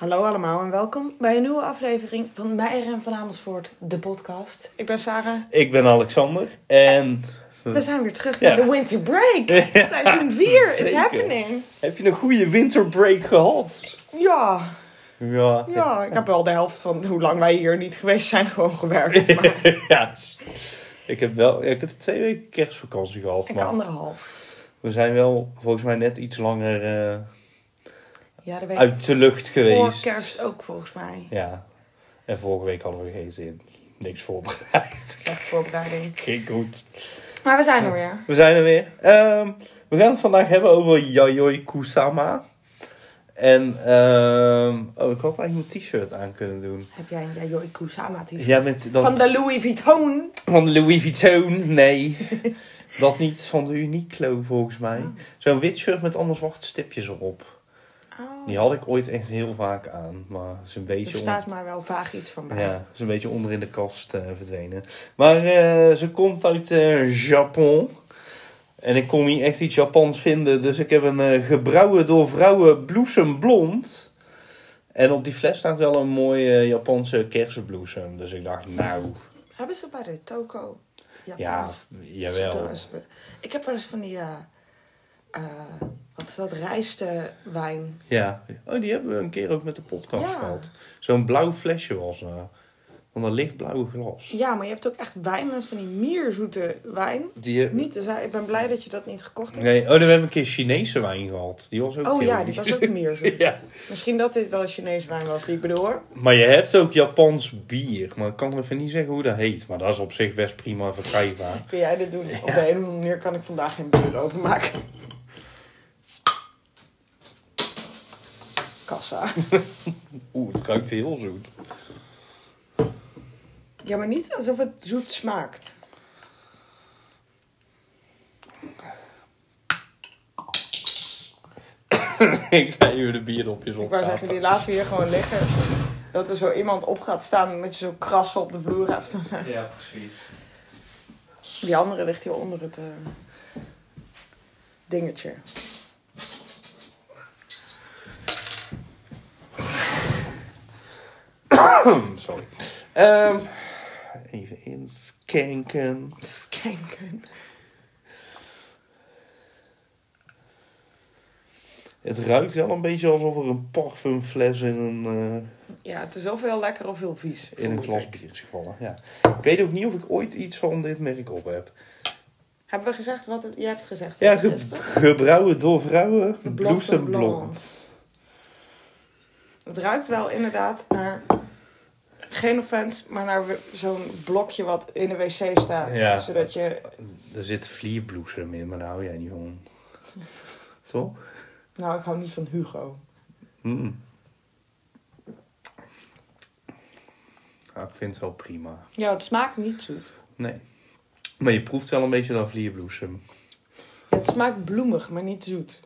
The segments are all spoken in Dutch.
Hallo allemaal en welkom bij een nieuwe aflevering van Meijer en van Amersfoort, de podcast. Ik ben Sarah. Ik ben Alexander en... We zijn weer terug Ja. naar de winter break. Seizoen 4 is Zeker. happening. Heb je een goede winterbreak gehad? Ja, Ja. ja, ik heb wel de helft van hoe lang wij hier niet geweest zijn gewoon gewerkt. Maar ja. Ik heb wel... Ik heb twee weken kerstvakantie gehad, ik maar anderhalf. we zijn wel volgens mij net iets langer eh, Ja, uit de lucht voor geweest. kerst ook volgens mij. Ja. En vorige week hadden we geen zin. Niks voorbereid. Slechte voorbereiding. Geen goed. Maar we zijn er weer. We zijn er weer. Ehm, we gaan het vandaag hebben over Yayoi Kusama. En, ehm, oh, ik had eigenlijk een t-shirt aan kunnen doen. Heb jij een Yayoi Kusama t-shirt? Ja, met dat... Van de Louis Vuitton. Van de Louis Vuitton, nee. dat niet, van de Uniqlo volgens mij. Zo'n wit shirt met allemaal zwarte stipjes erop. Oh, Die had ik ooit echt heel vaak aan. Maar is een er beetje, staat maar wel vaag iets van bij. ja, is een beetje onder in de kast eh, verdwenen. Maar eh, ze komt uit eh, Japon. En ik kon niet echt iets Japans vinden. Dus ik heb een gebrouwen door vrouwen bloesemblond. En op die fles staat wel een mooie Japanse kersenbloesem. Dus ik dacht, nou, Hebben ze bij de toko? ja, Japans? jawel. Dat is- Ik heb wel eens van die, eh, wat is dat, rijstwijn. Ja, oh, die hebben we een keer ook met de podcast Ja. gehad. Zo'n blauw flesje was dat. Van een lichtblauwe glas. Ja, maar je hebt ook echt wijn, dat is van die mierzoete wijn. Die, heb- Niet, dus ik ben blij dat je dat niet gekocht hebt. Nee, oh, dan hebben we een keer Chinese wijn gehad. Die was ook Oh ja, die was ook mierzoet. ja. Misschien dat dit wel Chinees wijn was die ik bedoel hoor. Maar je hebt ook Japans bier. Maar ik kan even niet zeggen hoe dat heet. Maar dat is op zich best prima verkrijgbaar. Kun jij dit doen? Op de andere manier kan ik vandaag geen bier openmaken. Kassa. Oeh, het ruikt heel zoet. Ja, maar niet alsof het zoet smaakt. ik ga even de bierdopjes op. Ik wou zeggen, die laten we hier gewoon liggen. Dat er zo iemand op gaat staan en dat je zo krassen op de vloer hebt. Ja, precies. Die andere ligt hier onder het eh, dingetje. Sorry. Ehm, even inskanken. Skanken. Het ruikt wel een beetje alsof er een parfumfles in een, eh, Ja, het is of heel lekker of heel vies. in een glas ik. bier is gevallen. Ja. Ik weet ook niet of ik ooit iets van dit merk op heb. Hebben we gezegd wat het... Jij hebt gezegd Ja, ge- gebrouwen door vrouwen, bloesemblond. Het ruikt wel inderdaad naar... Geen offense, maar naar zo'n blokje wat in de wc staat. Ja. Zodat je... Er zit vlierbloesem in, maar daar hou jij niet van. Toch? Nou, ik hou niet van Hugo. Mm. Ja, ik vind het wel prima. Ja, het smaakt niet zoet. Nee. Maar je proeft wel een beetje dat vlierbloesem. Ja, het smaakt bloemig, maar niet zoet.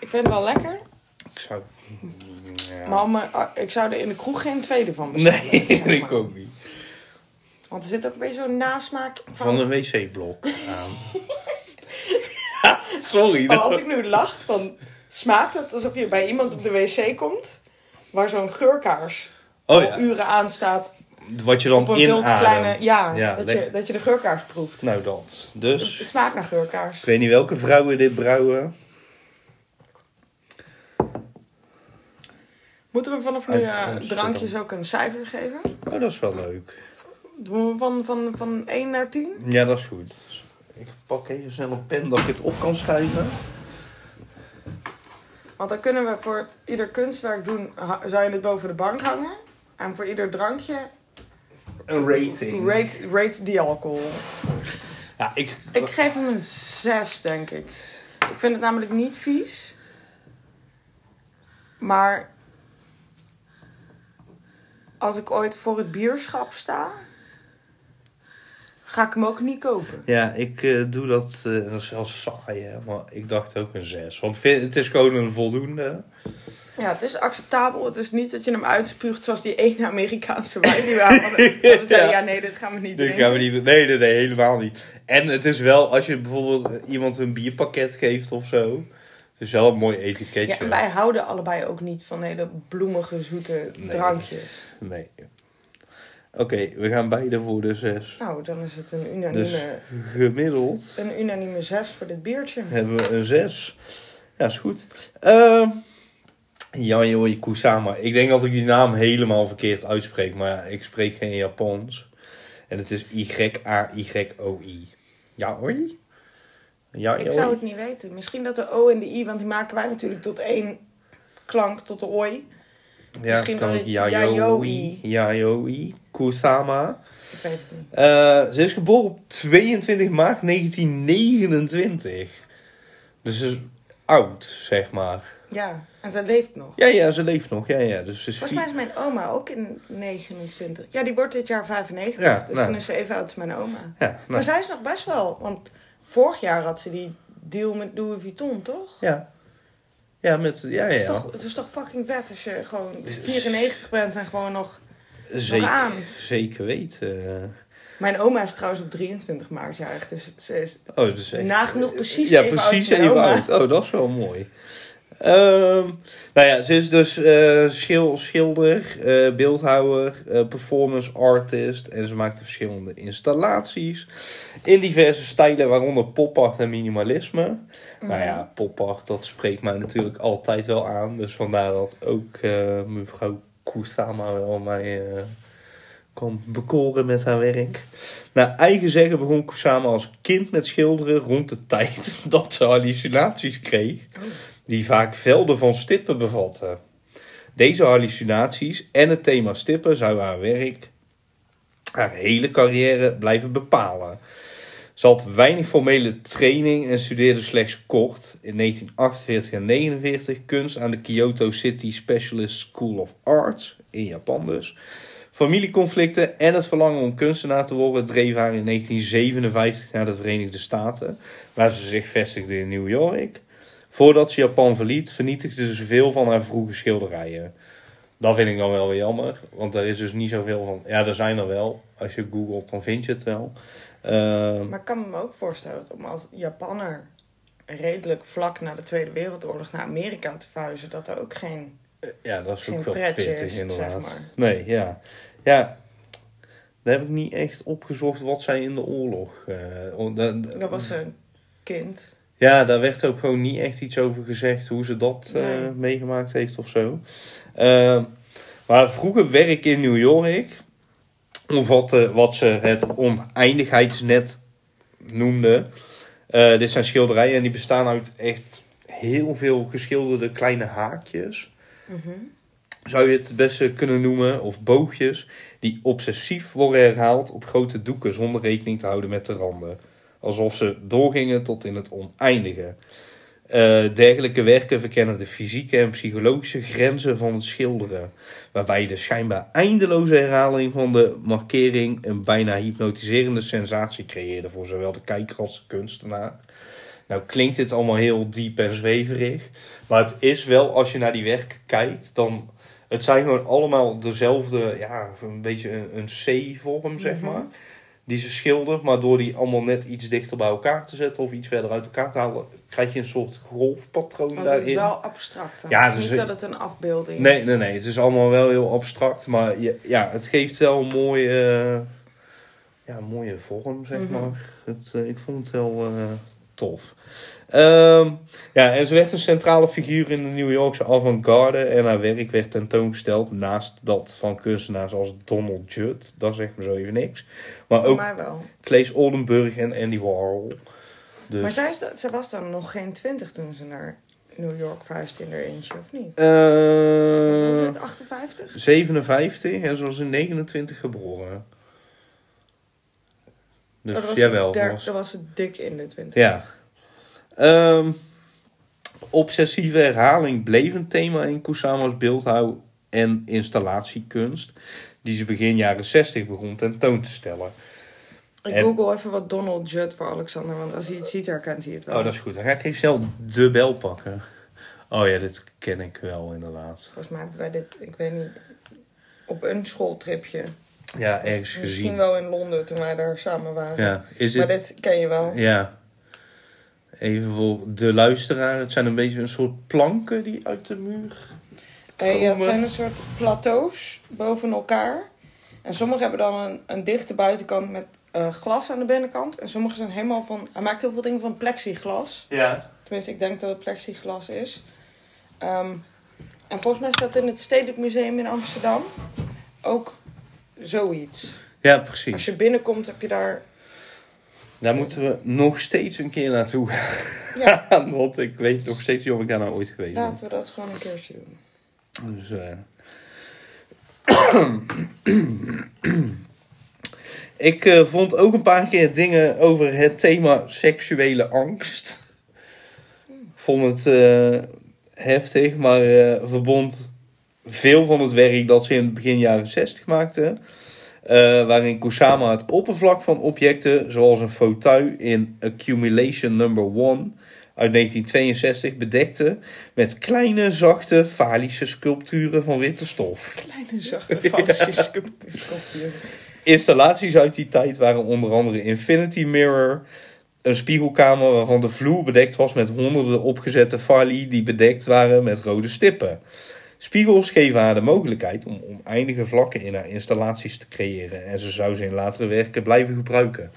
Ik vind het wel lekker. Ik zou... Ja. Maar eh, ik zou er in de kroeg geen tweede van bestellen. Nee, zeg ik maar. ook niet. Want er zit ook een beetje zo'n nasmaak van... Van een wc-blok aan. Sorry. dat- als ik nu lach, dan smaakt het alsof je bij iemand op de wc komt... waar zo'n geurkaars Oh ja, uren aanstaat wat je dan inademt. kleine... Ja, dat, je, dat je de geurkaars proeft. Nou dat. Het Dus, smaakt naar geurkaars. ik weet niet welke vrouwen dit brouwen. Moeten we vanaf nu eh, drankjes ook een cijfer geven? Oh, dat is wel leuk. Doen we van, van, van 1 naar 10? Ja, dat is goed. Ik pak even snel een pen dat ik het op kan schrijven. Want dan kunnen we voor het, ieder kunstwerk doen, ha- zou je het boven de bank hangen. En voor ieder drankje Een rating. rate, rate die alcohol. Ja, ik... Ik geef hem een 6, denk ik. Ik vind het namelijk niet vies. Maar als ik ooit voor het bierschap sta, ga ik hem ook niet kopen. Ja, ik eh, doe dat, eh, dat is saai, hè, maar ik dacht ook een 6. Want het is gewoon een voldoende. Ja, het is acceptabel. Het is niet dat je hem uitspuugt zoals die ene Amerikaanse wijn die we hadden. Dat we zeiden, ja nee, dit gaan we niet Dit drinken. gaan we niet doen. Nee, nee, nee, helemaal niet. En het is wel, als je bijvoorbeeld iemand een bierpakket geeft of zo, Het is wel een mooi Ja, etiketje. en wij houden allebei ook niet van hele bloemige, zoete Nee. drankjes. Nee. Oké, we gaan beide voor de zes. Nou, dan is het een unanieme, Dus gemiddeld een unanieme zes voor dit biertje. hebben we een zes. Ja, is goed. Ehm Yayoi Kusama. Ik denk dat ik die naam helemaal verkeerd uitspreek, maar ja, ik spreek geen Japans. En het is Y-A-Y-O-I. Yaoi? Yayoi? Ik zou het niet weten. Misschien dat de O en de I, want die maken wij natuurlijk tot één klank, tot de oi. Ja, misschien kan het Yayoi. Yayoi. Kusama. Ik weet het niet. Eh, ze is geboren op 22 maart 1929. Dus ze is oud, zeg maar. Ja, en ze leeft nog. Ja, ja, ze leeft nog. Ja, ja. Dus ze is Volgens mij is mijn oma ook in 29. Ja, die wordt dit jaar 95. Ja, dus nou. dan is ze even oud als mijn oma. Ja, nou, Maar zij is nog best wel. Want vorig jaar had ze die deal met Louis Vuitton, toch? ja. Ja, met, ja, Het, is ja. toch, het is toch fucking vet als je gewoon 94 bent en gewoon nog, nog Zeker, aan. zeker weten. Mijn oma is trouwens op 23 maart jarig. Dus ze is Oh, is echt... nagenoeg precies Ja, even precies oud als mijn even oud. Oh, dat is wel mooi. Ehm, nou ja, ze is dus eh, schil- schilder, eh, beeldhouwer, eh, performance artist. En ze maakte verschillende installaties. In diverse stijlen, waaronder pop art en minimalisme. Nou ja, pop art, dat spreekt mij natuurlijk altijd wel aan. Dus vandaar dat ook mevrouw Kusama wel mij kan bekoren met haar werk. Naar eigen zeggen begon Kusama als kind met schilderen rond de tijd dat ze hallucinaties kreeg. Die vaak velden van stippen bevatten. Deze hallucinaties en het thema stippen zou haar werk, haar hele carrière blijven bepalen. Ze had weinig formele training en studeerde slechts kort in 1948 en 1949 kunst aan de Kyoto City Specialist School of Arts in Japan dus. Familieconflicten en het verlangen om kunstenaar te worden dreef haar in 1957 naar de Verenigde Staten, waar ze zich vestigde in New York. Voordat ze Japan verliet, vernietigde ze veel van haar vroege schilderijen. Dat vind ik dan wel weer jammer, want er is dus niet zoveel van. Ja, er zijn er wel. Als je googelt, dan vind je het wel. Ehm, Maar ik kan me ook voorstellen dat om als Japanner redelijk vlak na de Tweede Wereldoorlog naar Amerika te verhuizen, dat er ook geen, ja, dat is geen ook wel pretje pittig is, inderdaad. zeg maar. Nee, ja. Ja, daar heb ik niet echt opgezocht wat zij in de oorlog... eh, da- da- Dat was een kind. Ja, daar werd ook gewoon niet echt iets over gezegd hoe ze dat eh, meegemaakt heeft of zo. Ehm, maar vroeger werk in New York omvatte wat ze het oneindigheidsnet noemden. Eh, dit zijn schilderijen en die bestaan uit echt heel veel geschilderde kleine haakjes. Mhm. Zou je het het beste kunnen noemen, of boogjes, die obsessief worden herhaald op grote doeken zonder rekening te houden met de randen. Alsof ze doorgingen tot in het oneindige. Eh, dergelijke werken verkennen de fysieke en psychologische grenzen van het schilderen. Waarbij de schijnbaar eindeloze herhaling van de markering een bijna hypnotiserende sensatie creëerde voor zowel de kijker als de kunstenaar. Nou klinkt dit allemaal heel diep en zweverig. Maar het is wel, als je naar die werken kijkt, dan... Het zijn gewoon allemaal dezelfde, ja, een beetje een, een C-vorm, zeg Mhm. maar. Die ze schildert, maar door die allemaal net iets dichter bij elkaar te zetten of iets verder uit elkaar te halen, krijg je een soort golfpatroon het daarin. is wel abstract. hè? Ja, het is dus niet het- dat het een afbeelding Nee, nee, nee. Het is allemaal wel heel abstract. Maar je- ja, het geeft wel een mooie, eh, ja, een mooie vorm, zeg Mhm. maar. Het, eh, ik vond het wel eh, tof. Ehm, ja, en ze werd een centrale figuur in de New Yorkse avant-garde. En haar werk werd tentoongesteld naast dat van kunstenaars als Donald Judd. Dat zegt me zo even niks. Maar ook wel. Claes Oldenburg en Andy Warhol. Dus, Maar zij, was dan nog geen twintig toen ze naar New York verhuisde in haar eentje, of niet? eh, was het 58? 57 en ze was in 29 geboren. Dus dat was jawel. dat was- ze dik in de 20. ja. Ehm, obsessieve herhaling bleef een thema in Kusama's beeldhouw en installatiekunst. Die ze begin jaren 60 begon tentoon te stellen. Ik En- google even wat Donald Judd voor Alexander, want als hij het ziet, herkent hij het wel. Oh, dat is goed. Dan ga ik even snel de bel pakken. Oh ja, dit ken ik wel inderdaad. Volgens mij hebben wij dit, ik weet niet, op een schooltripje. Ja, ergens Misschien gezien. wel in Londen toen wij daar samen waren. Ja, is maar het... dit ken je wel. Ja. Even voor de luisteraar. Het zijn een beetje een soort planken die uit de muur... Eh, ja, het zijn een soort plateaus boven elkaar. En sommige hebben dan een, een dichte buitenkant met eh, glas aan de binnenkant. En sommige zijn helemaal van... Hij maakt heel veel dingen van plexiglas. Ja. Tenminste, ik denk dat het plexiglas is. Ehm, en volgens mij staat in het Stedelijk Museum in Amsterdam ook zoiets. Ja, Als precies. je binnenkomt heb je daar... Daar moeten we nog steeds een keer naartoe Ja. Want ik weet nog steeds niet of ik daar nou ooit geweest ben. laten we dat gewoon een keertje doen. Dus, eh. ik eh, vond ook een paar keer dingen over het thema seksuele angst. Ik vond het eh, heftig, maar verbond veel van het werk dat ze in het begin jaren 60 maakte. eh, waarin Kusama het oppervlak van objecten, zoals een fauteuil in Accumulation Number 1 uit 1962, bedekte met kleine, zachte, falische sculpturen van witte stof. Kleine zachte fantasy sculptuur. Installaties uit die tijd waren onder andere Infinity Mirror, een spiegelkamer waarvan de vloer bedekt was met honderden opgezette fali die bedekt waren met rode stippen. Spiegels geven haar de mogelijkheid om oneindige vlakken in haar installaties te creëren en ze zou ze in latere werken blijven gebruiken.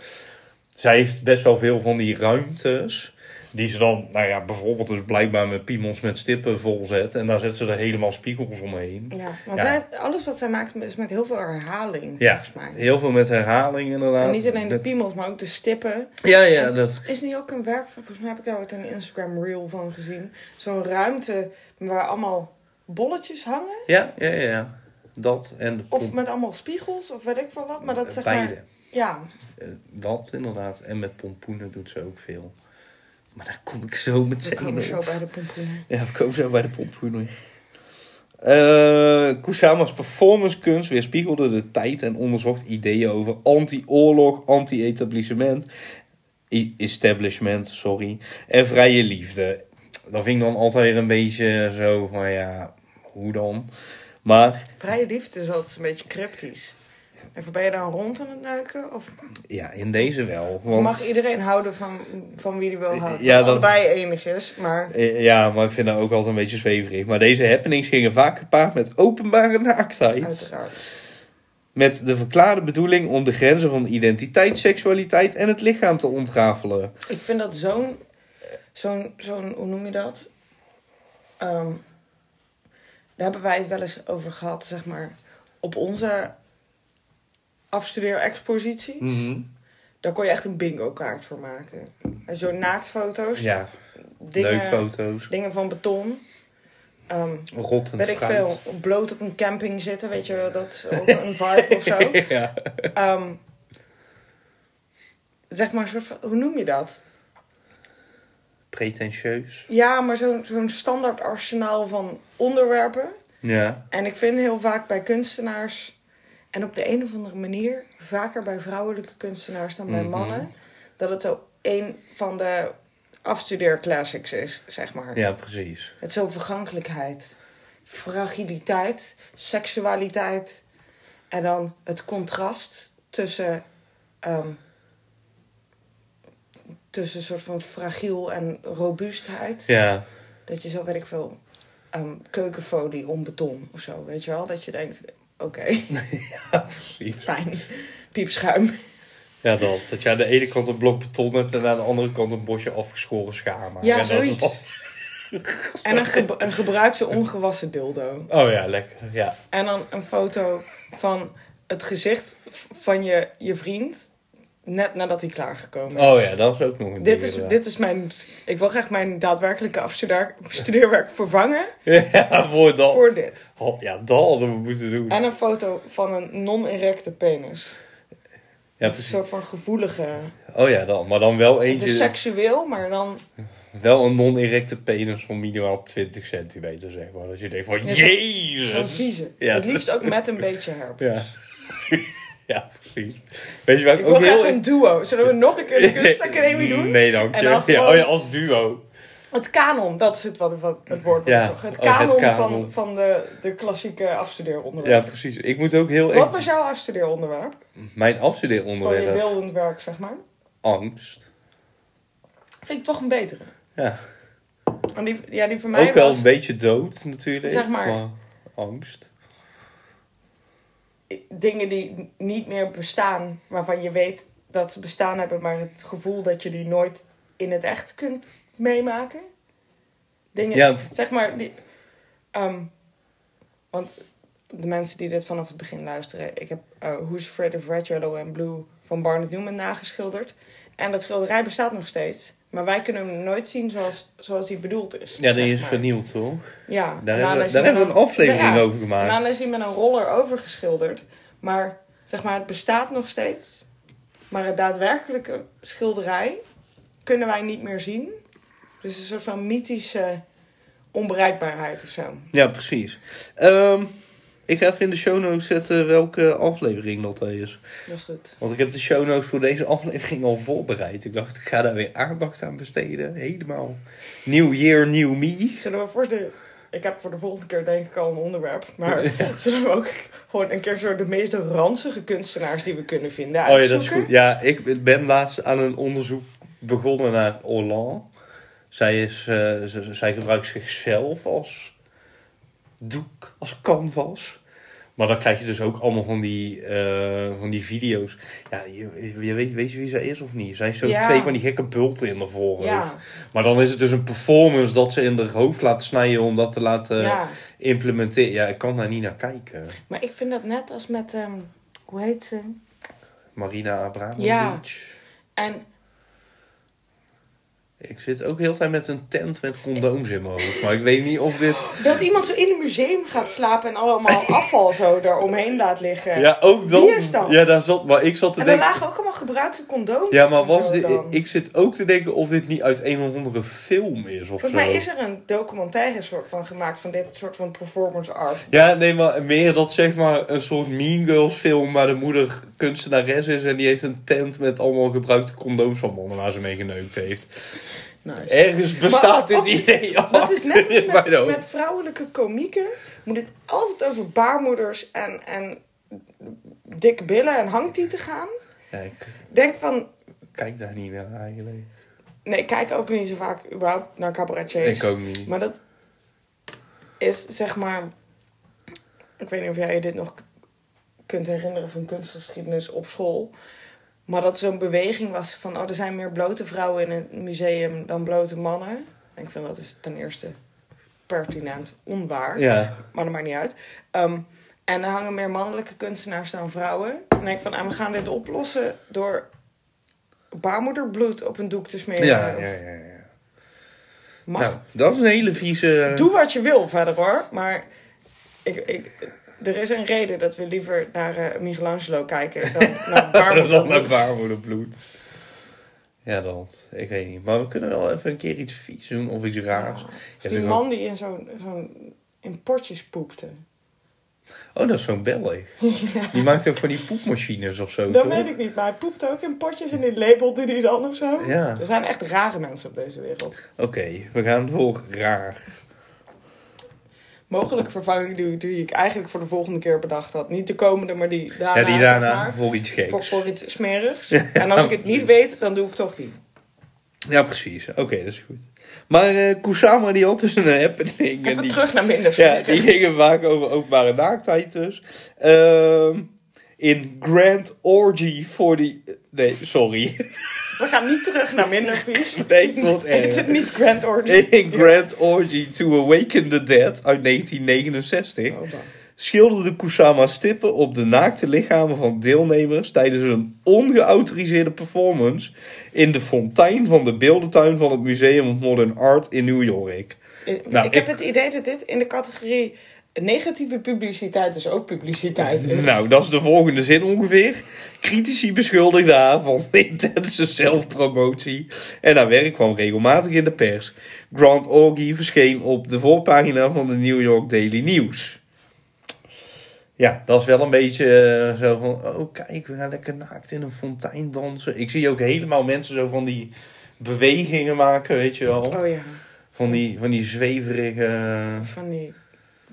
Zij heeft best wel veel van die ruimtes die ze dan, nou ja, bijvoorbeeld dus blijkbaar met piemels met stippen volzet en daar zet ze er helemaal spiegels omheen. Ja, want Ja. Zij, alles wat zij maakt is met heel veel herhaling, Ja, volgens mij. heel veel met herhaling inderdaad. En niet alleen de piemels, maar ook de stippen. Ja, ja, En dat, Is niet ook een werk volgens mij heb ik daar ooit een Instagram reel van gezien. Zo'n ruimte waar allemaal bolletjes hangen. Ja, ja, ja, ja. Dat en de Of met allemaal spiegels, of weet ik veel wat. Maar dat zeg beide. maar... Ja, Eh, Dat inderdaad. En met pompoenen doet ze ook veel. Maar daar kom ik zo we meteen komen zo bij de pompoenen. Ja, we komen zo bij de pompoenen. Eh Kusama's performancekunst weerspiegelde de tijd en onderzocht ideeën over anti-oorlog, anti-etablissement, establishment, sorry, en vrije liefde. Dat vind ik dan altijd een beetje zo van ja, hoe dan? Maar Vrije liefde is altijd een beetje cryptisch. En ben je dan rond aan het duiken? Of, ja, in deze wel. Want... mag iedereen houden van, van wie hij wil houden? Ja, dat- Allebei enig is, maar... Ja, maar ik vind dat ook altijd een beetje zweverig. Maar deze happenings gingen vaak gepaard met openbare naaktheid. Uiteraard. Met de verklaarde bedoeling om de grenzen van identiteit, seksualiteit en het lichaam te ontrafelen. Ik vind dat zo'n, zo'n, zo'n, hoe noem je dat? Ehm, daar hebben wij het wel eens over gehad, zeg maar, op onze afstudeerexposities. Daar kon je echt een bingo kaart voor maken. En Zo'n naaktfoto's, Ja, dingen, leuk foto's. dingen van beton. Ehm Rottend weet ik veel, bloot op een camping zitten, weet je, dat is ook een vibe of zo. ja. Ehm, zeg maar, hoe noem je dat? Pretentieus. Ja, maar zo'n zo'n standaard arsenaal van onderwerpen. Ja. En ik vind heel vaak bij kunstenaars, en op de een of andere manier, vaker bij vrouwelijke kunstenaars dan bij Mhm. mannen, dat het zo een van de afstudeerclassics is, zeg maar. ja, precies. Het is zo vergankelijkheid, fragiliteit, seksualiteit en dan het contrast tussen, ehm, tussen een soort van fragiel en robuustheid. Ja, Dat je zo, weet ik veel, ehm, keukenfolie om beton of zo, weet je wel? Dat je denkt, oké, precies. fijn, piepschuim. Ja, dat. Dat je aan de ene kant een blok beton hebt en aan de andere kant een bosje afgeschoren schaam. Ja, is zoiets. En een, ge- een gebruikte ongewassen dildo. Oh ja, lekker. Ja. En dan een foto van het gezicht van je, je vriend, net nadat hij klaargekomen is. Oh ja, dat is ook nog een Dit ding, is, dit is mijn. Ik wil graag mijn daadwerkelijke afstudeer- studeerwerk vervangen Ja, voor dat. voor dit. Ja, dat hadden we moeten doen. En een foto van een non-erecte penis. Ja, een soort van gevoelige. Oh ja, dan. Maar dan wel eentje... is seksueel, maar dan. Wel een non-erecte penis van minimaal 20 centimeter, zeg maar. Dat je denkt van, Ja, jezus! Zo'n vieze. Ja. Het liefst ook met een beetje herpes. Ja. ja, precies. Weet je waar ik, Ik ook wil heel... een duo. Zullen we nog een keer de kunstacademie doen? Nee, dank je. Ja, oh ja, als duo. Het kanon, dat is het, wat, wat, het woord. Ja. Het Oh, het kanon, van, van de, de klassieke Ja, afstudeeronderwerp. precies. Ik moet ook heel Wat was jouw afstudeeronderwerp? Mijn Gewoon je afstudeeronderwerp... beeldend werk, zeg maar. Angst. Vind ik toch een betere. Ja. En die, ja, die voor mij Ook wel was een beetje dood natuurlijk. Zeg maar- angst. Dingen die niet meer bestaan, waarvan je weet dat ze bestaan hebben, maar het gevoel dat je die nooit in het echt kunt meemaken. Dingen, Ja, zeg maar, die, ehm, want de mensen die dit vanaf het begin luisteren, ik heb eh, Who's Afraid of Red, Yellow and Blue van Barnett Newman nageschilderd. En dat schilderij bestaat nog steeds, maar wij kunnen hem nooit zien zoals, zoals die bedoeld is. ja die is maar. vernield toch? Ja, Daar en hebben, is daar hij hebben we een aflevering ja, over En gemaakt. dan is hij met een roller overgeschilderd. Maar zeg maar, het bestaat nog steeds. Maar het daadwerkelijke schilderij kunnen wij niet meer zien. Dus een soort van mythische onbereikbaarheid of zo. Ja, precies. Ehm, ik ga even in de show notes zetten welke aflevering dat is. Dat is goed. Want ik heb de show notes voor deze aflevering al voorbereid. Ik dacht, ik ga daar weer aandacht aan besteden. Helemaal. New year, new me. Zullen we voor de... Ik heb voor de volgende keer denk ik al een onderwerp. Maar zullen we ook gewoon een keer zo de meest ranzige kunstenaars die we kunnen vinden Oh ja, uitzoeken? dat is goed. Ja, ik ben laatst aan een onderzoek begonnen naar Orlan. Zij, is, eh, zij gebruikt zichzelf als doek, als canvas. Maar dan krijg je dus ook allemaal van die, eh, van die video's. Ja, je, je weet, weet je wie zij is of niet? Zij heeft zo Ja. twee van die gekke bulten in haar voorhoofd. Ja, Maar dan is het dus een performance dat ze in haar hoofd laat snijden om dat te laten ja. implementeren. Ja, ik kan daar niet naar kijken. Maar ik vind dat net als met... ehm, hoe heet ze? Marina Abramovic. Ja. En Ik zit ook heel tijd met een tent met condooms in mijn hoofd. Maar ik weet niet of dit... Dat iemand zo in een museum gaat slapen en allemaal afval zo daaromheen laat liggen. Ja, ook dat. Wie is dat? Ja, daar zat... Maar ik zat te en er denken... lagen ook allemaal gebruikte condooms. Ja, maar was dit... dan. Ik zit ook te denken of dit niet uit een of andere film is of Volgens zo. mij is er een documentaire soort van gemaakt van dit soort van performance art. Ja, nee, maar meer dat zeg maar een soort Mean Girls film... waar de moeder kunstenares is... en die heeft een tent met allemaal gebruikte condooms van mannen... waar ze mee geneukt heeft. Nice. Ergens bestaat Maar dit op- idee al. Is net als met, met vrouwelijke komieken. Moet het altijd over baarmoeders en, en dikke billen en hangtieten gaan. Ja, ik Denk van, kijk daar niet naar eigenlijk. nee, ik kijk ook niet zo vaak überhaupt naar cabaretiers. Ik ook niet. Maar dat is zeg maar. Ik weet niet of jij dit nog kunt herinneren van kunstgeschiedenis op school. Maar dat zo'n beweging was van: oh, er zijn meer blote vrouwen in het museum dan blote mannen. En ik vind dat is ten eerste pertinent onwaar. Ja, Maar dat maakt niet uit. Ehm, en er hangen meer mannelijke kunstenaars dan vrouwen. En dan denk ik van: ah, we gaan dit oplossen door baarmoederbloed op een doek te smeren. ja, Of ja, ja. ja. mag Nou, dat is een hele vieze... Doe wat je wil verder hoor. Maar ik, ik, er is een reden dat we liever naar eh, Michelangelo kijken dan naar baarmoederbloed. baarmoederbloed. Ja, dat. Ik weet niet. Maar we kunnen wel even een keer iets vies doen of iets raars. Ja, die man die in zo'n zo'n in potjes poepte. Oh, dat is zo'n Belg. Die maakt ook van die poepmachines of zo, Dat toch? weet ik niet, maar hij poept ook in potjes en die labelde die dan of zo. Ja. Er zijn echt rare mensen op deze wereld. Oké, we gaan voor raar. Mogelijk vervanging die, die ik eigenlijk voor de volgende keer bedacht had. Niet de komende, maar die daarna. Ja, die zeg daarna maar, voor iets geks. voor, voor iets smerigs. En als ik het niet weet, dan doe ik toch niet. Ja, precies. Oké, dat is goed. Maar eh Kusama die had dus een happening. en Even die, terug naar minder Ja, die gingen vaak over openbare naaktheid dus. Ehm, in Grand Orgy for the... Nee, sorry. We gaan niet terug naar minder vies. Nee, tot erg. het niet Grand Orgy? In Grand Orgy to Awaken the Dead uit 1969 Oh, bah. schilderde Kusama stippen op de naakte lichamen van deelnemers tijdens een ongeautoriseerde performance in de fontein van de beeldentuin van het Museum of Modern Art in New York. Nou, ik heb het idee dat dit in de categorie negatieve publiciteit dus ook publiciteit is. Nou, dat is de volgende zin ongeveer. Critici beschuldigden haar van intense zelfpromotie en haar werk kwam regelmatig in de pers. Grand Orgy verscheen op de voorpagina van de New York Daily News. Ja, dat is wel een beetje eh, zo van, oh kijk, we gaan lekker naakt in een fontein dansen. Ik zie ook helemaal mensen zo van die bewegingen maken, weet je wel. Oh ja, Van die, van die zweverige... van die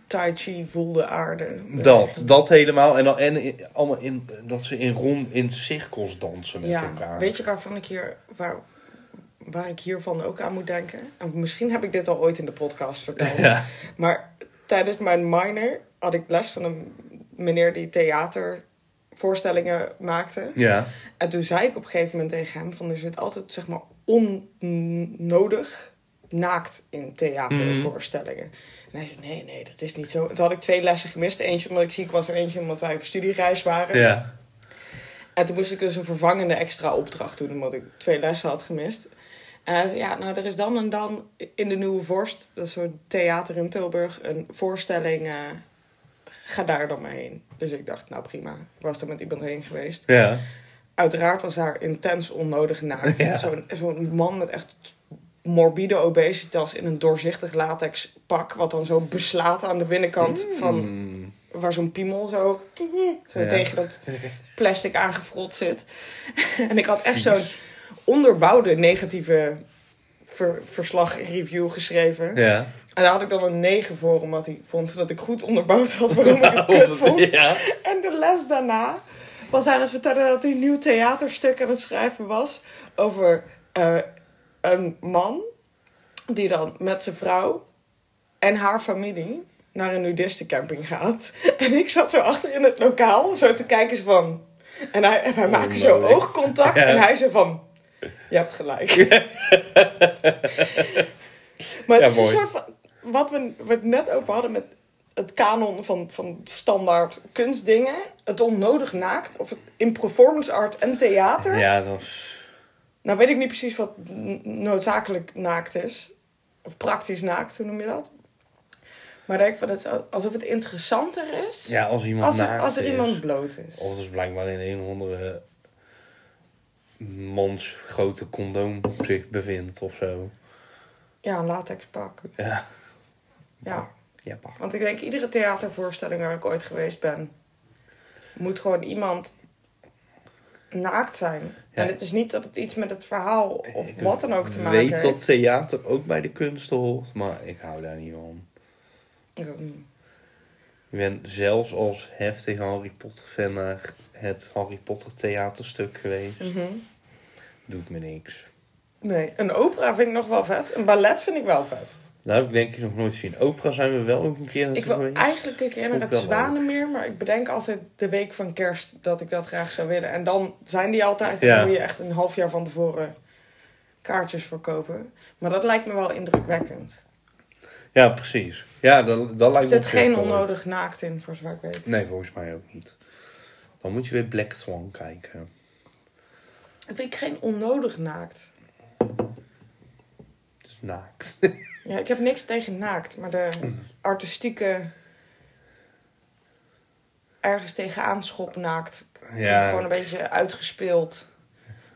tai chi voelde aarde. Dat, dat helemaal. En, dan, en in- allemaal in, dat ze in rond in cirkels dansen met Ja, elkaar. weet je waarvan ik hier, waar, waar ik hiervan ook aan moet denken. En misschien heb ik dit al ooit in de podcast verteld. Ja. Maar tijdens mijn minor had ik les van een meneer die theatervoorstellingen maakte. Ja. En toen zei ik op een gegeven moment tegen hem: van er zit altijd zeg maar onnodig naakt in theatervoorstellingen. En hij zei: nee, nee, dat is niet zo. En toen had ik twee lessen gemist. Eentje omdat ik ziek was en eentje omdat wij op studiereis waren. Ja. En toen moest ik dus een vervangende extra opdracht doen, omdat ik twee lessen had gemist. En hij zei, ja, nou, er is dan en dan in de Nieuwe Vorst, dat is zo'n theater in Tilburg, een voorstelling. eh, ga daar dan mee heen. Dus ik dacht, nou prima. Ik was er met iemand heen geweest. Ja. Uiteraard was daar intens onnodig naakt. Ja. Zo'n zo'n man met echt morbide obesitas in een doorzichtig latex pak, wat dan zo beslaat aan de binnenkant van Mm. waar zo'n piemel zo, zo Ja. tegen dat plastic aangefrot zit. en ik had echt zo'n onderbouwde negatieve ver- verslag review geschreven. Ja. En daar had ik dan een 9 voor, omdat hij vond dat ik goed onderbouwd had waarom ik het kut vond. Ja. En de les daarna was hij aan het vertellen dat hij een nieuw theaterstuk aan het schrijven was over eh, een man die dan met zijn vrouw en haar familie naar een nudistencamping gaat. En ik zat zo achter in het lokaal, zo te kijken van... En hij, en wij maken zo oogcontact Ja. en hij zo van... Je hebt gelijk. maar het Ja, is een mooi. soort van... Wat we, we het net over hadden met het kanon van, van standaard kunstdingen. Het onnodig naakt. Of in performance art en theater. Ja, dat is... Nou weet ik niet precies wat noodzakelijk naakt is. Of praktisch naakt, hoe noem je dat? Maar ik denk van, het is alsof het interessanter is Ja, als iemand als er, naakt als er is. iemand bloot is. Of dus blijkbaar in een of andere mans grote condoom zich bevindt of zo. Ja, een latex pak. Ja. Ja. Ja, pak. Want ik denk, iedere theatervoorstelling waar ik ooit geweest ben... moet gewoon iemand naakt zijn. Ja. En het is niet dat het iets met het verhaal of Ik wat dan ook te maken weet heeft. dat theater ook bij de kunst hoort, maar ik hou daar niet van. Ik ook niet. Ik ben zelfs als heftige Harry Potter fan naar het Harry Potter theaterstuk geweest. Mhm. Doet me niks. Nee, een opera vind ik nog wel vet. Een ballet vind ik wel vet. Nou heb ik denk ik nog nooit gezien. Opera zijn we wel ook een keer Ik wil geweest. eigenlijk een keer naar het. Zwanenmeer, maar ik bedenk altijd de week van kerst dat ik dat graag zou willen. En dan zijn die altijd, en Ja. dan moet je echt een half jaar van tevoren kaartjes voor kopen. Maar dat lijkt me wel indrukwekkend. Ja, precies. Ja, dat, dat Er lijkt me zit op geen onnodig naakt in, voor zover ik weet. Nee, volgens mij ook niet. Dan moet je weer Black Swan kijken. Ik vind ik geen onnodig naakt. Het is naakt. Ja, ik heb niks tegen naakt, maar de artistieke ergens tegenaan schop naakt. Ja. gewoon een beetje uitgespeeld.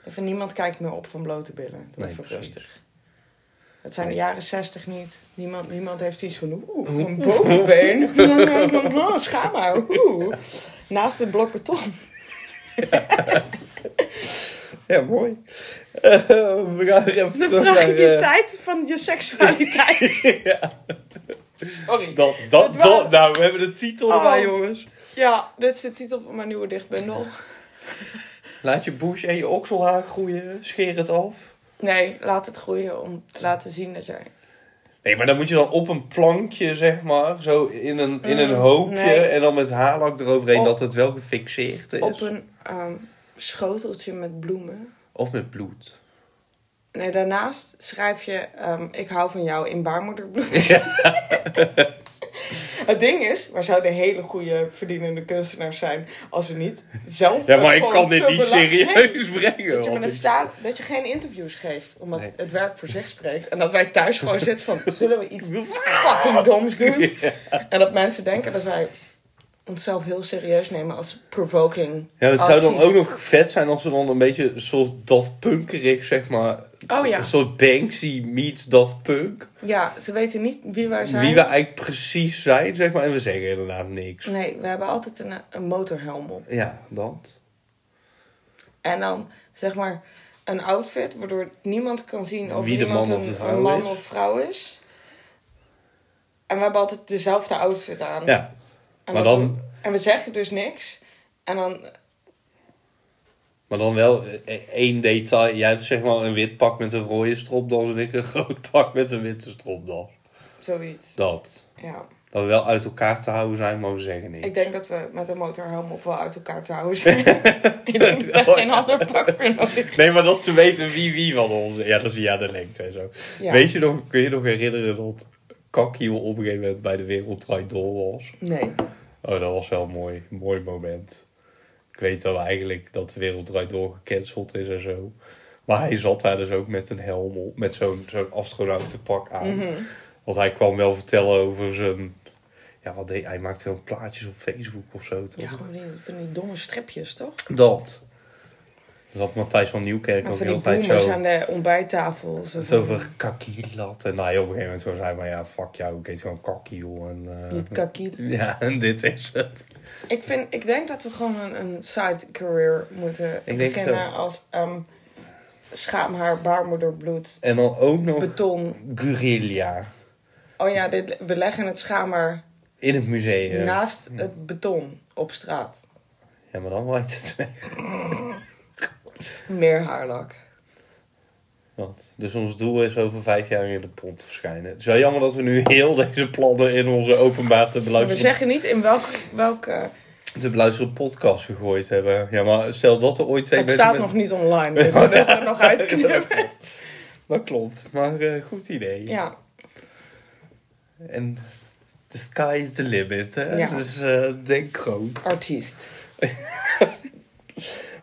Even niemand kijkt meer op van blote billen. Nee, even precies. rustig. Het zijn Nee. de jaren zestig niet. Niemand, niemand heeft iets van oeh, een bovenbeen. Schaam maar. Oeh. Naast het blok beton. Ja, mooi. Eh, we gaan er even De fragiliteit van je seksualiteit. ja, Sorry. dat, dat, was- dat, nou, we hebben de titel Oh. erbij, jongens. Ja, dit is de titel van mijn nieuwe dichtbundel. Laat je bush en je okselhaar groeien. Scheer het af. Nee, laat het groeien om te laten zien dat jij... Nee, maar dan moet je dan op een plankje, zeg maar. Zo in een, in een Mm, hoopje. nee. En dan met haarlak eroverheen Op- dat het wel gefixeerd is. Op een ehm, schoteltje met bloemen. Of met bloed. Nee, daarnaast schrijf je... ehm, ik hou van jou in baarmoederbloed. Het ding is, wij zouden hele goede verdienende kunstenaars zijn... als we niet zelf... Ja, maar ik kan dit niet serieus brengen. Dat je, met een dat je geen interviews geeft, omdat Nee. het werk voor zich spreekt. En dat wij thuis gewoon zitten van, zullen we iets fucking doms doen? En dat mensen denken dat wij onszelf heel serieus nemen als provoking Ja, het zou dan ook nog vet zijn als we dan een beetje een soort Daft Punkerig, zeg maar. Oh ja. Een soort Banksy meets Daft Punk. Ja, ze weten niet wie wij zijn. Wie we eigenlijk precies zijn, zeg maar. En we zeggen inderdaad niks. Nee, we hebben altijd een, een motorhelm op. Ja, dat. En dan, zeg maar, een outfit waardoor niemand kan zien of Wie de man of een, man is. of vrouw is. En we hebben altijd dezelfde outfit aan. Ja, En, maar dan- en we zeggen dus niks. En dan Maar dan wel eh, één detail. Jij hebt zeg maar een wit pak met een rode stropdas en ik een groot pak met een witte stropdas. Zoiets. Dat. Ja. Dat we wel uit elkaar te houden zijn, maar we zeggen niks. Ik denk dat we met een motorhelm op wel uit elkaar te houden zijn. ik denk dat er geen ander pak voor nodig Nee, maar dat ze weten wie wie van ons. Ja, dat is ja de lengte en zo. Ja. Weet je nog, kun je nog herinneren dat Kakkiel op een gegeven moment bij de Wereld Draait Door was? Nee. Oh, dat was wel een mooi, mooi moment. Ik weet wel eigenlijk dat de Wereld Draait Door gecanceld is en zo. Maar hij zat daar dus ook met een helm op, met zo'n zo'n astronautenpak aan. Mhm. Want hij kwam wel vertellen over zijn... Ja, wat deed hij? Hij maakte wel plaatjes op Facebook of zo, toch? Ja, gewoon die, van die domme stripjes, toch? Dat. Dat Matthijs van Nieuwkerk Met ook hele tijd zo... aan de ontbijttafel. Het over kakielat. En hij op een gegeven moment zo zei van ja, fuck jou, ik heet gewoon kakkiel. En, eh, Niet kakkie. Ja, en dit is het. Ik, vind, ik denk dat we gewoon een, een side career moeten Ik beginnen als um, schaamhaar, baarmoederbloed, En dan ook nog beton. guerrilla. Oh ja, dit, we leggen het schaamhaar In het museum. naast het beton op straat. Ja, maar dan lijkt het weg. Meer haarlak. Dat. Dus ons doel is over vijf jaar in de pont te verschijnen. Het is wel jammer dat we nu heel deze plannen in onze openbaar te We beluisteren, zeggen niet in welk, welke... te beluisteren podcast gegooid hebben. Ja, maar stel dat er ooit twee Het mensen... staat met- nog niet online. We moeten het er nog uitknippen. Dat klopt, maar eh, goed idee. Ja, En the sky is the limit, hè? Ja. Dus eh, denk groot. artiest.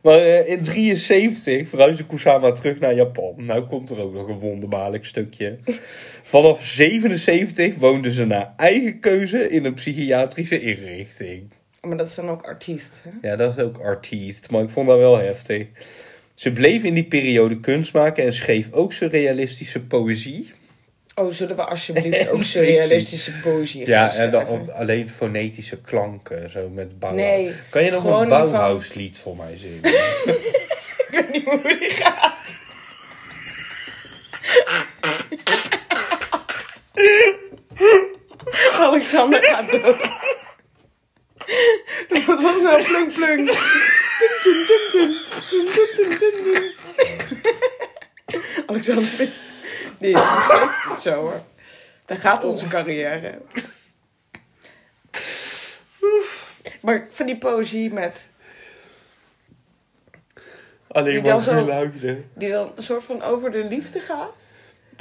Maar eh, in 73 verhuisde Kusama terug naar Japan. Nou komt er ook nog een wonderbaarlijk stukje. Vanaf 77 woonden ze naar eigen keuze in een psychiatrische inrichting. Maar dat is dan ook artiest. Hè? Ja, dat is ook artiest, maar ik vond dat wel heftig. Ze bleef in die periode kunst maken en schreef ook surrealistische poëzie. Oh, zullen we alsjeblieft ook surrealistische poëzie Ja, en dan op- alleen fonetische klanken, zo met Bauhaus. Nee, kan je nog een van- Bauhaus-lied voor mij zingen? Ik weet niet hoe die gaat. Alexander gaat dood. Dat was nou plunk plunk. Tum, tum, tum, tum. Tum, tum, tum, tum, tum. Alexander, die geeft het zo hoor. Daar gaat onze carrière. Maar van die poëzie met Alleen maar geluiden. die dan een soort van over de liefde gaat.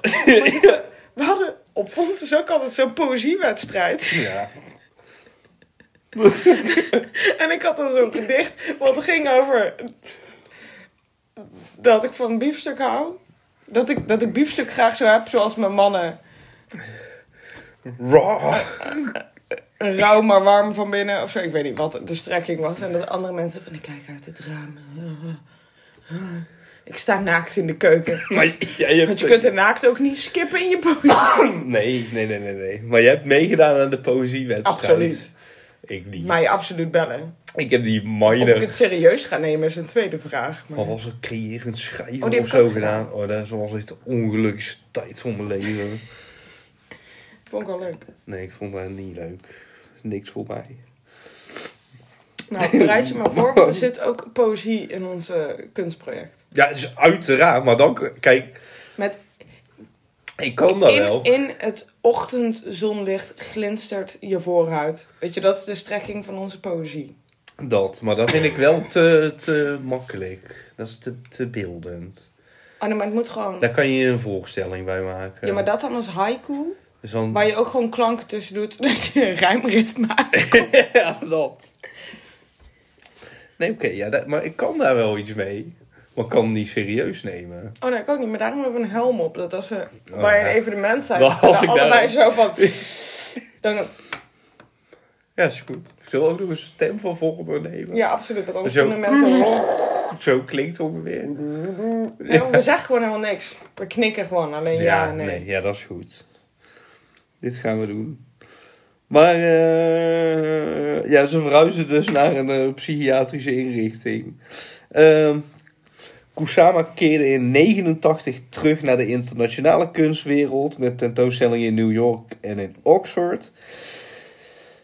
We hadden op Fontes ook altijd zo'n poëziewedstrijd. Ja. En ik had dan zo'n gedicht wat ging over dat ik van biefstuk hou. Dat ik, dat ik biefstuk graag zo heb zoals mijn mannen. Raw. Rauw maar warm van binnen of zo. Ik weet niet wat de strekking was. En dat andere mensen van ik kijk uit het raam. Ik sta naakt in de keuken. Maar jij hebt... Want je kunt de naakt ook niet skippen in je poëzie. Nee, nee, nee, nee, nee. Maar jij hebt meegedaan aan de poëziewedstrijd. Absoluut. Ik niet. Maar je absoluut bellen. Ik heb die Of ik minor... het serieus ga nemen is een tweede vraag. Maar... Of was er creërend schrijven Oh, of zo gedaan? Oh, dat was echt de ongelukkigste tijd van mijn leven. Vond ik wel leuk. Nee, ik vond dat niet leuk. Niks voor mij. Nou, bereid je maar voor, want er zit ook poëzie in ons kunstproject. Ja, dus uiteraard. Maar dan... Kijk, Met ik kan dat in, wel. in het ochtendzonlicht glinstert je voorhuid. Weet je, dat is de strekking van onze poëzie. Dat, maar dat vind ik wel te, te makkelijk. Dat is te, te beeldend. Oh nee, maar het moet gewoon... Daar kan je een voorstelling bij maken. Ja, maar dat dan als haiku, Dus dan... waar je ook gewoon klanken tussen doet, dat je een rijmritme maakt. ja, dat. Nee, oké, ja, dat- maar ik kan daar wel iets mee. Maar kan niet serieus nemen. Oh nee, ik ook niet, maar daarom hebben we een helm op. Dat als we Oh, bij een ja. evenement zijn, Dan dan als ik daar- allebei zo van... Dan, Ja, is goed. Ik zal ook nog een stem van vormen nemen. ja, absoluut, want anders Zo. kunnen mensen... Zo klinkt ongeveer. Ja, we zeggen gewoon helemaal niks. We knikken gewoon, alleen ja, nee. Ja, dat is goed. Dit gaan we doen. Maar eh, ja, ze verhuisden dus naar een eh, psychiatrische inrichting. Ehm Kusama keerde in 89 terug naar de internationale kunstwereld met tentoonstellingen in New York en in Oxford.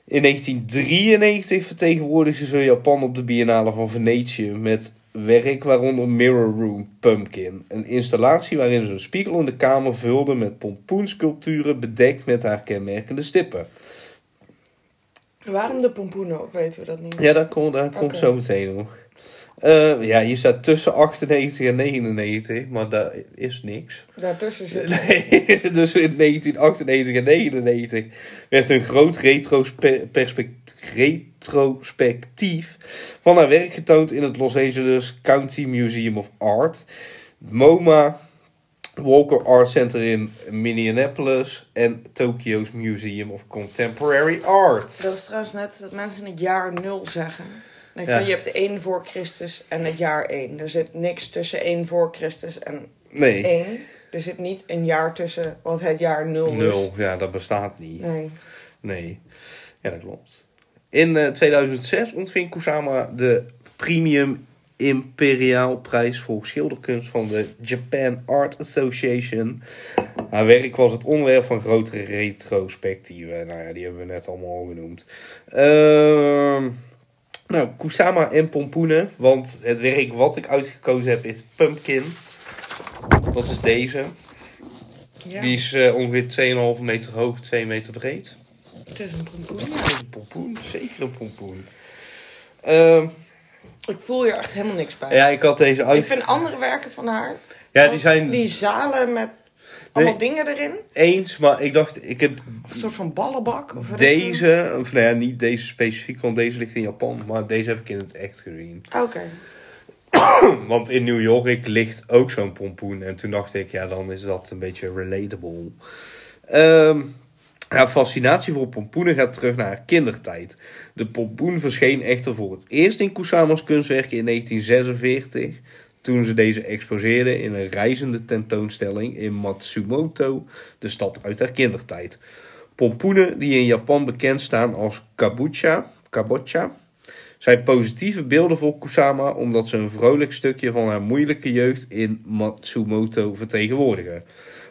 In 1993 vertegenwoordigde ze Japan op de Biennale van Venetië met werk, waaronder Mirror Room Pumpkin. Een installatie waarin ze een spiegel in de kamer vulde met pompoensculpturen bedekt met haar kenmerkende stippen. Waarom de pompoenen, of weten we dat niet? Ja, dat komt, dat komt zo meteen nog. Eh, ja, hier staat tussen 98 en 99, maar daar is niks. Daartussen zit... Nee, dus in 1998 en 99 werd een groot retrospect- retrospectief van haar werk getoond in het Los Angeles County Museum of Art, MoMA, Walker Art Center in Minneapolis en Tokyo's Museum of Contemporary Art. Dat is trouwens net dat mensen het jaar nul zeggen. Ik Ja. je hebt 1 voor Christus en het jaar 1. Er zit niks tussen 1 voor Christus en Nee, 1. Er zit niet een jaar tussen wat het jaar 0 is. nul, ja, dat bestaat niet. Nee. Nee, ja, dat klopt. In eh, 2006 ontving Kusama de Premium Imperiaal Prijs voor schilderkunst van de Japan Art Association. Haar werk was het onderwerp van grotere retrospectieven. Nou ja, die hebben we net allemaal al genoemd. Ehm, nou, Kusama en pompoenen. Want het werk wat ik uitgekozen heb is Pumpkin. Dat is deze. Ja, Die is eh, ongeveer 2,5 meter hoog, 2 meter breed. het is een pompoen. Ja, een pompoen, zeker een pompoen. Ehm, Ik voel hier echt helemaal niks bij. ja, ik had deze uit. Ik vind andere werken van haar... Ja, die zijn Die zalen met allemaal Nee. dingen erin. eens, maar ik dacht, ik heb Of een soort van ballenbak. Of deze, of nou ja, niet deze specifiek, want deze ligt in Japan, maar deze heb ik in het echt gezien. Oké. Want in New York ligt ook zo'n pompoen en toen dacht ik, ja, dan is dat een beetje relatable. Ehm haar fascinatie voor pompoenen gaat terug naar haar kindertijd. De pompoen verscheen echter voor het eerst in Kusama's kunstwerken in 1946, toen ze deze exposeerde in een reizende tentoonstelling in Matsumoto, de stad uit haar kindertijd. Pompoenen die in Japan bekend staan als kabucha, kabocha, zijn positieve beelden voor Kusama omdat ze een vrolijk stukje van haar moeilijke jeugd in Matsumoto vertegenwoordigen.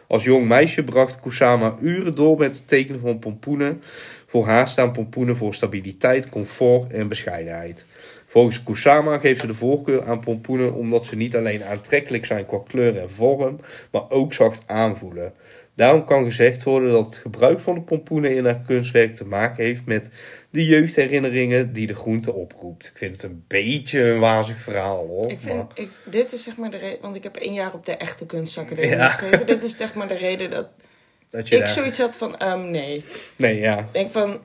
Als jong meisje bracht Kusama uren door met het tekenen van pompoenen. Voor haar staan pompoenen voor stabiliteit, comfort en bescheidenheid. Volgens Kusama geeft ze de voorkeur aan pompoenen omdat ze niet alleen aantrekkelijk zijn qua kleur en vorm, maar ook zacht aanvoelen. Daarom kan gezegd worden dat het gebruik van de pompoenen in haar kunstwerk te maken heeft met de jeugdherinneringen die de groente oproept. Ik vind het een beetje een wazig verhaal hoor. Ik vind, maar- ik, dit is zeg maar de reden, want ik heb één jaar op de echte kunstacademie Ja. gegeven. Dit is zeg maar de reden dat dat je ik daar- zoiets had van, ehm, nee. Nee, ja. Ik denk van,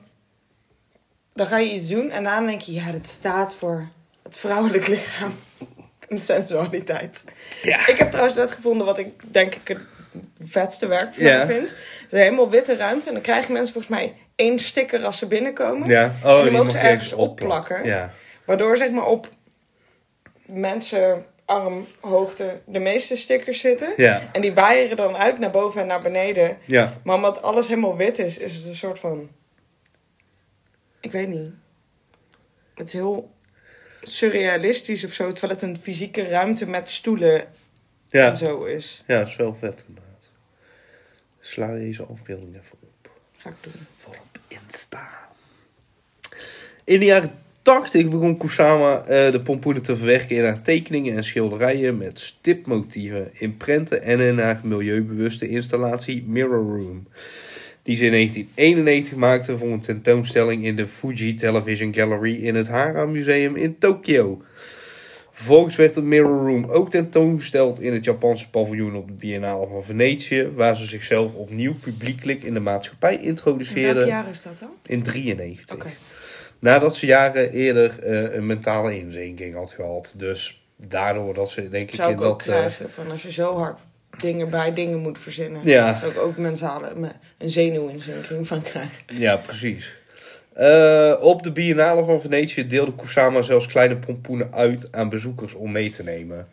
dan ga je iets doen en daarna denk je, ja, dat staat voor het vrouwelijk lichaam. En sensualiteit. Ja. Ik heb trouwens net gevonden wat ik denk ik het vetste werk van vind. Het is een helemaal witte ruimte en dan krijgen mensen volgens mij één sticker als ze binnenkomen. Ja. Oh, dan die mogen ze ergens opplakken. Ja. Waardoor zeg maar op mensen armhoogte de meeste stickers zitten. Ja. En die waaieren dan uit naar boven en naar beneden. Ja. Maar omdat alles helemaal wit is, is het een soort van... Ik weet niet. Het is heel surrealistisch of zo. Terwijl het een fysieke ruimte met stoelen Ja. en zo is. Ja, dat is wel vet inderdaad. Sla deze afbeelding even op. Ga ik doen. Voor op Insta. In de jaren 80 begon Kusama eh, de pompoenen te verwerken in haar tekeningen en schilderijen met stipmotieven in prenten en in haar milieubewuste installatie Mirror Room. Die ze in 1991 maakte voor een tentoonstelling in de Fuji Television Gallery in het Hara Museum in Tokio. Vervolgens werd het Mirror Room ook tentoongesteld in het Japanse paviljoen op de Biennale van Venetië, waar ze zichzelf opnieuw publiekelijk in de maatschappij In introduceerde welk jaar is dat dan? in 93. Oké. Nadat ze jaren eerder eh, een mentale inzinking had gehad. Dus daardoor dat ze denk ik Zou in ik ook dat... eh, krijgen van als je zo hard dingen bij dingen moet verzinnen. Ja. Ik ook mensale, me- een zenuwinzinking van krijgen. ja, precies. Eh, op de Biennale van Venetië deelde Kusama zelfs kleine pompoenen uit aan bezoekers om mee te nemen.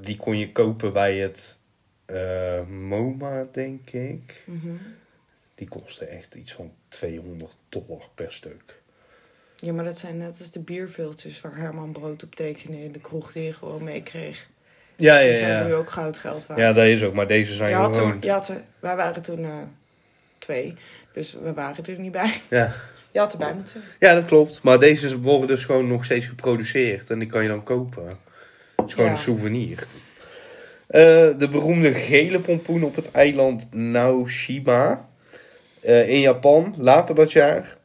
Die kon je kopen bij het eh, MoMA, denk ik. Mhm. Die kostte echt iets van 200 dollar per stuk. Ja, maar dat zijn net als de bierviltjes waar Herman brood op tekende in de kroeg die je gewoon meekreeg. Ja, Die ja, zijn nu ja. ook goudgeld waard. Ja, dat is ook. Maar deze zijn je had gewoon... toen, je had er, wij waren toen eh, twee, dus we waren er niet bij. Ja. Je had erbij moeten. Ja, dat klopt. Maar deze worden dus gewoon nog steeds geproduceerd. En die kan je dan kopen. is gewoon Ja. een souvenir. Eh, de beroemde gele pompoen op het eiland Naoshima. eh, in Japan, later dat jaar.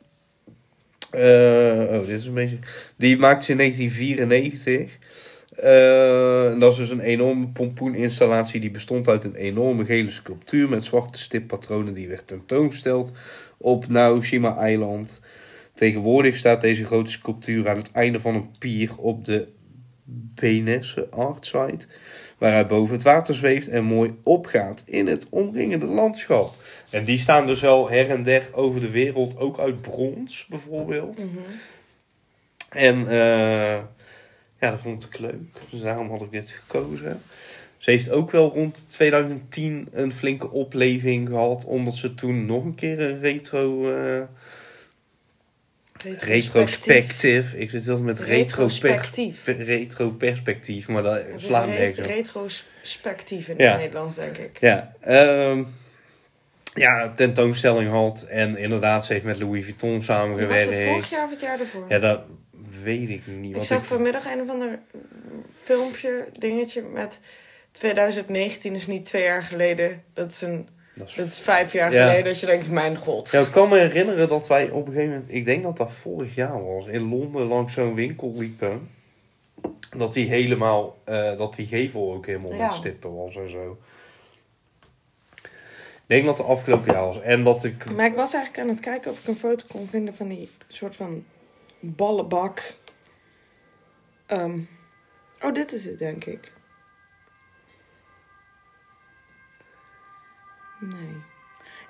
Oh, dit is een beetje... Die maakte ze in 1994. Eh, en dat is dus een enorme pompoeninstallatie. Die bestond uit een enorme gele sculptuur met zwarte stippatronen. Die werd tentoongesteld op Naoshima-eiland. Tegenwoordig staat deze grote sculptuur aan het einde van een pier op de Benesse Art Site. Waar hij boven het water zweeft en mooi opgaat in het omringende landschap. En die staan dus wel her en der over de wereld, ook uit brons bijvoorbeeld. Mhm. En eh, ja, dat vond ik leuk. Dus daarom had ik dit gekozen. Ze heeft ook wel rond 2010 een flinke opleving gehad. Omdat ze toen nog een keer een retro... eh retrospectief. Ik zit heel met Retrospectief. retro retro perspectief, maar dat is slaat nergens op. retrospectief in Ja. het Nederlands, denk ik. Ja, ehm, ja, tentoonstelling had. En inderdaad, ze heeft met Louis Vuitton Was samengewerkt. het vorig jaar of het jaar ervoor? Ja, dat weet ik niet. ik zag vanmiddag een of ander filmpje, dingetje met 2019 is niet twee jaar geleden. Dat is, een, dat is dat is vijf jaar Ja. geleden dat je denkt, mijn god. Ja, ik kan me herinneren dat wij op een gegeven moment, ik denk dat dat vorig jaar was, in Londen langs zo'n winkel liepen. Dat die helemaal, eh, dat die gevel ook helemaal Ja. stippen was en zo. Ik denk dat het afgelopen jaar was. En dat ik, Maar ik was eigenlijk aan het kijken of ik een foto kon vinden van die soort van ballenbak. Ehm, oh, dit is het, denk ik. Nee.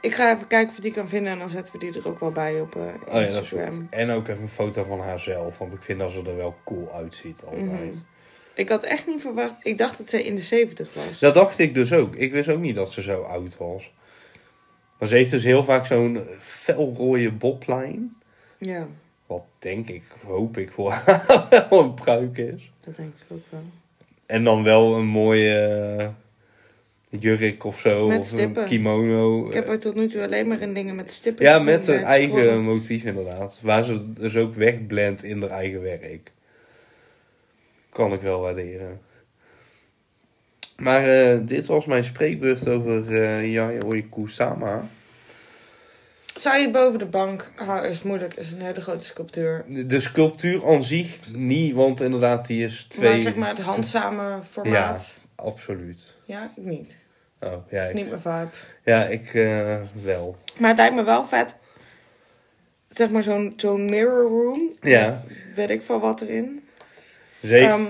Ik ga even kijken of ik die kan vinden en dan zetten we die er ook wel bij op eh, oh ja, dat is Instagram. goed. En ook even een foto van haarzelf, want ik vind dat ze er wel cool uitziet altijd. Mhm. Ik had echt niet verwacht. Ik dacht dat zij in de 70 was. Dat dacht ik dus ook. Ik wist ook niet dat ze zo oud was. Maar ze heeft dus heel vaak zo'n felrooie boblijn. Ja, Wat denk ik, hoop ik voor haar wel een pruik is. dat denk ik ook wel. En dan wel een mooie eh, jurk of zo. Met of stippen. een kimono. Ik heb er tot nu toe alleen maar in dingen met stippen ja, met het eigen motief inderdaad. Waar ze dus ook wegblendt in haar eigen werk. Kan ik wel waarderen. Maar eh, dit was mijn spreekbeurt over uh, Yayoi Kusama. Zou je boven de bank houden? Is moeilijk. Is een hele grote sculptuur. De, de sculptuur aan zich niet, want inderdaad die is twee... Maar zeg maar het handzame formaat. Absoluut. Ja, ik niet. Oh, Dat ja, is ik, niet mijn vibe. ja, ik eh, wel. Maar het lijkt me wel vet. Zeg maar zo'n zo'n mirror room. Ja. Met weet ik veel wat erin. Ze heeft- Ehm,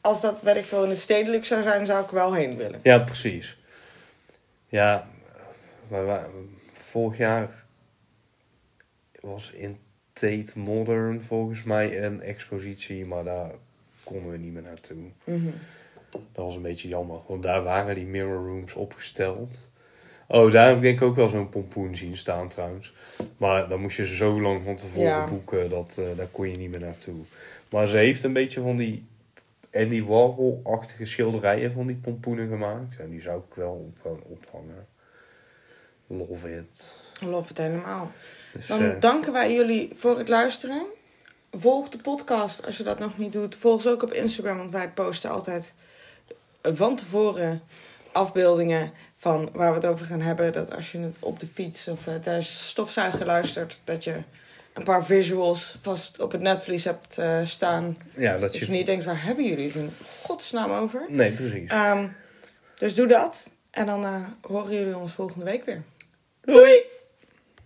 als dat weet ik veel in het stedelijk zou zijn, zou ik wel heen willen. Ja, precies. Ja, maar wa- vorig jaar was in Tate Modern volgens mij een expositie, maar daar konden we niet meer naartoe. Mhm. Dat was een beetje jammer, want daar waren die mirror rooms opgesteld. Oh, daar heb ik denk ik ook wel zo'n pompoen zien staan trouwens. Maar dan moest je zo lang van tevoren Ja. boeken, dat, eh, daar kon je niet meer naartoe. Maar ze heeft een beetje van die Andy Warhol-achtige schilderijen van die pompoenen gemaakt. Ja, die zou ik wel op, ophangen. Love it. Love het helemaal. Dus, Dan eh, danken wij jullie voor het luisteren. Volg de podcast als je dat nog niet doet. Volg ze ook op Instagram, want wij posten altijd van tevoren afbeeldingen van waar we het over gaan hebben. Dat als je het op de fiets of eh, tijdens stofzuigen luistert, dat je een paar visuals vast op het netvlies hebt eh, staan. ja, dat je... je niet denkt, waar hebben jullie het in godsnaam over? Nee, precies. Ehm, dus doe dat. En dan horen jullie ons volgende week weer. Doei!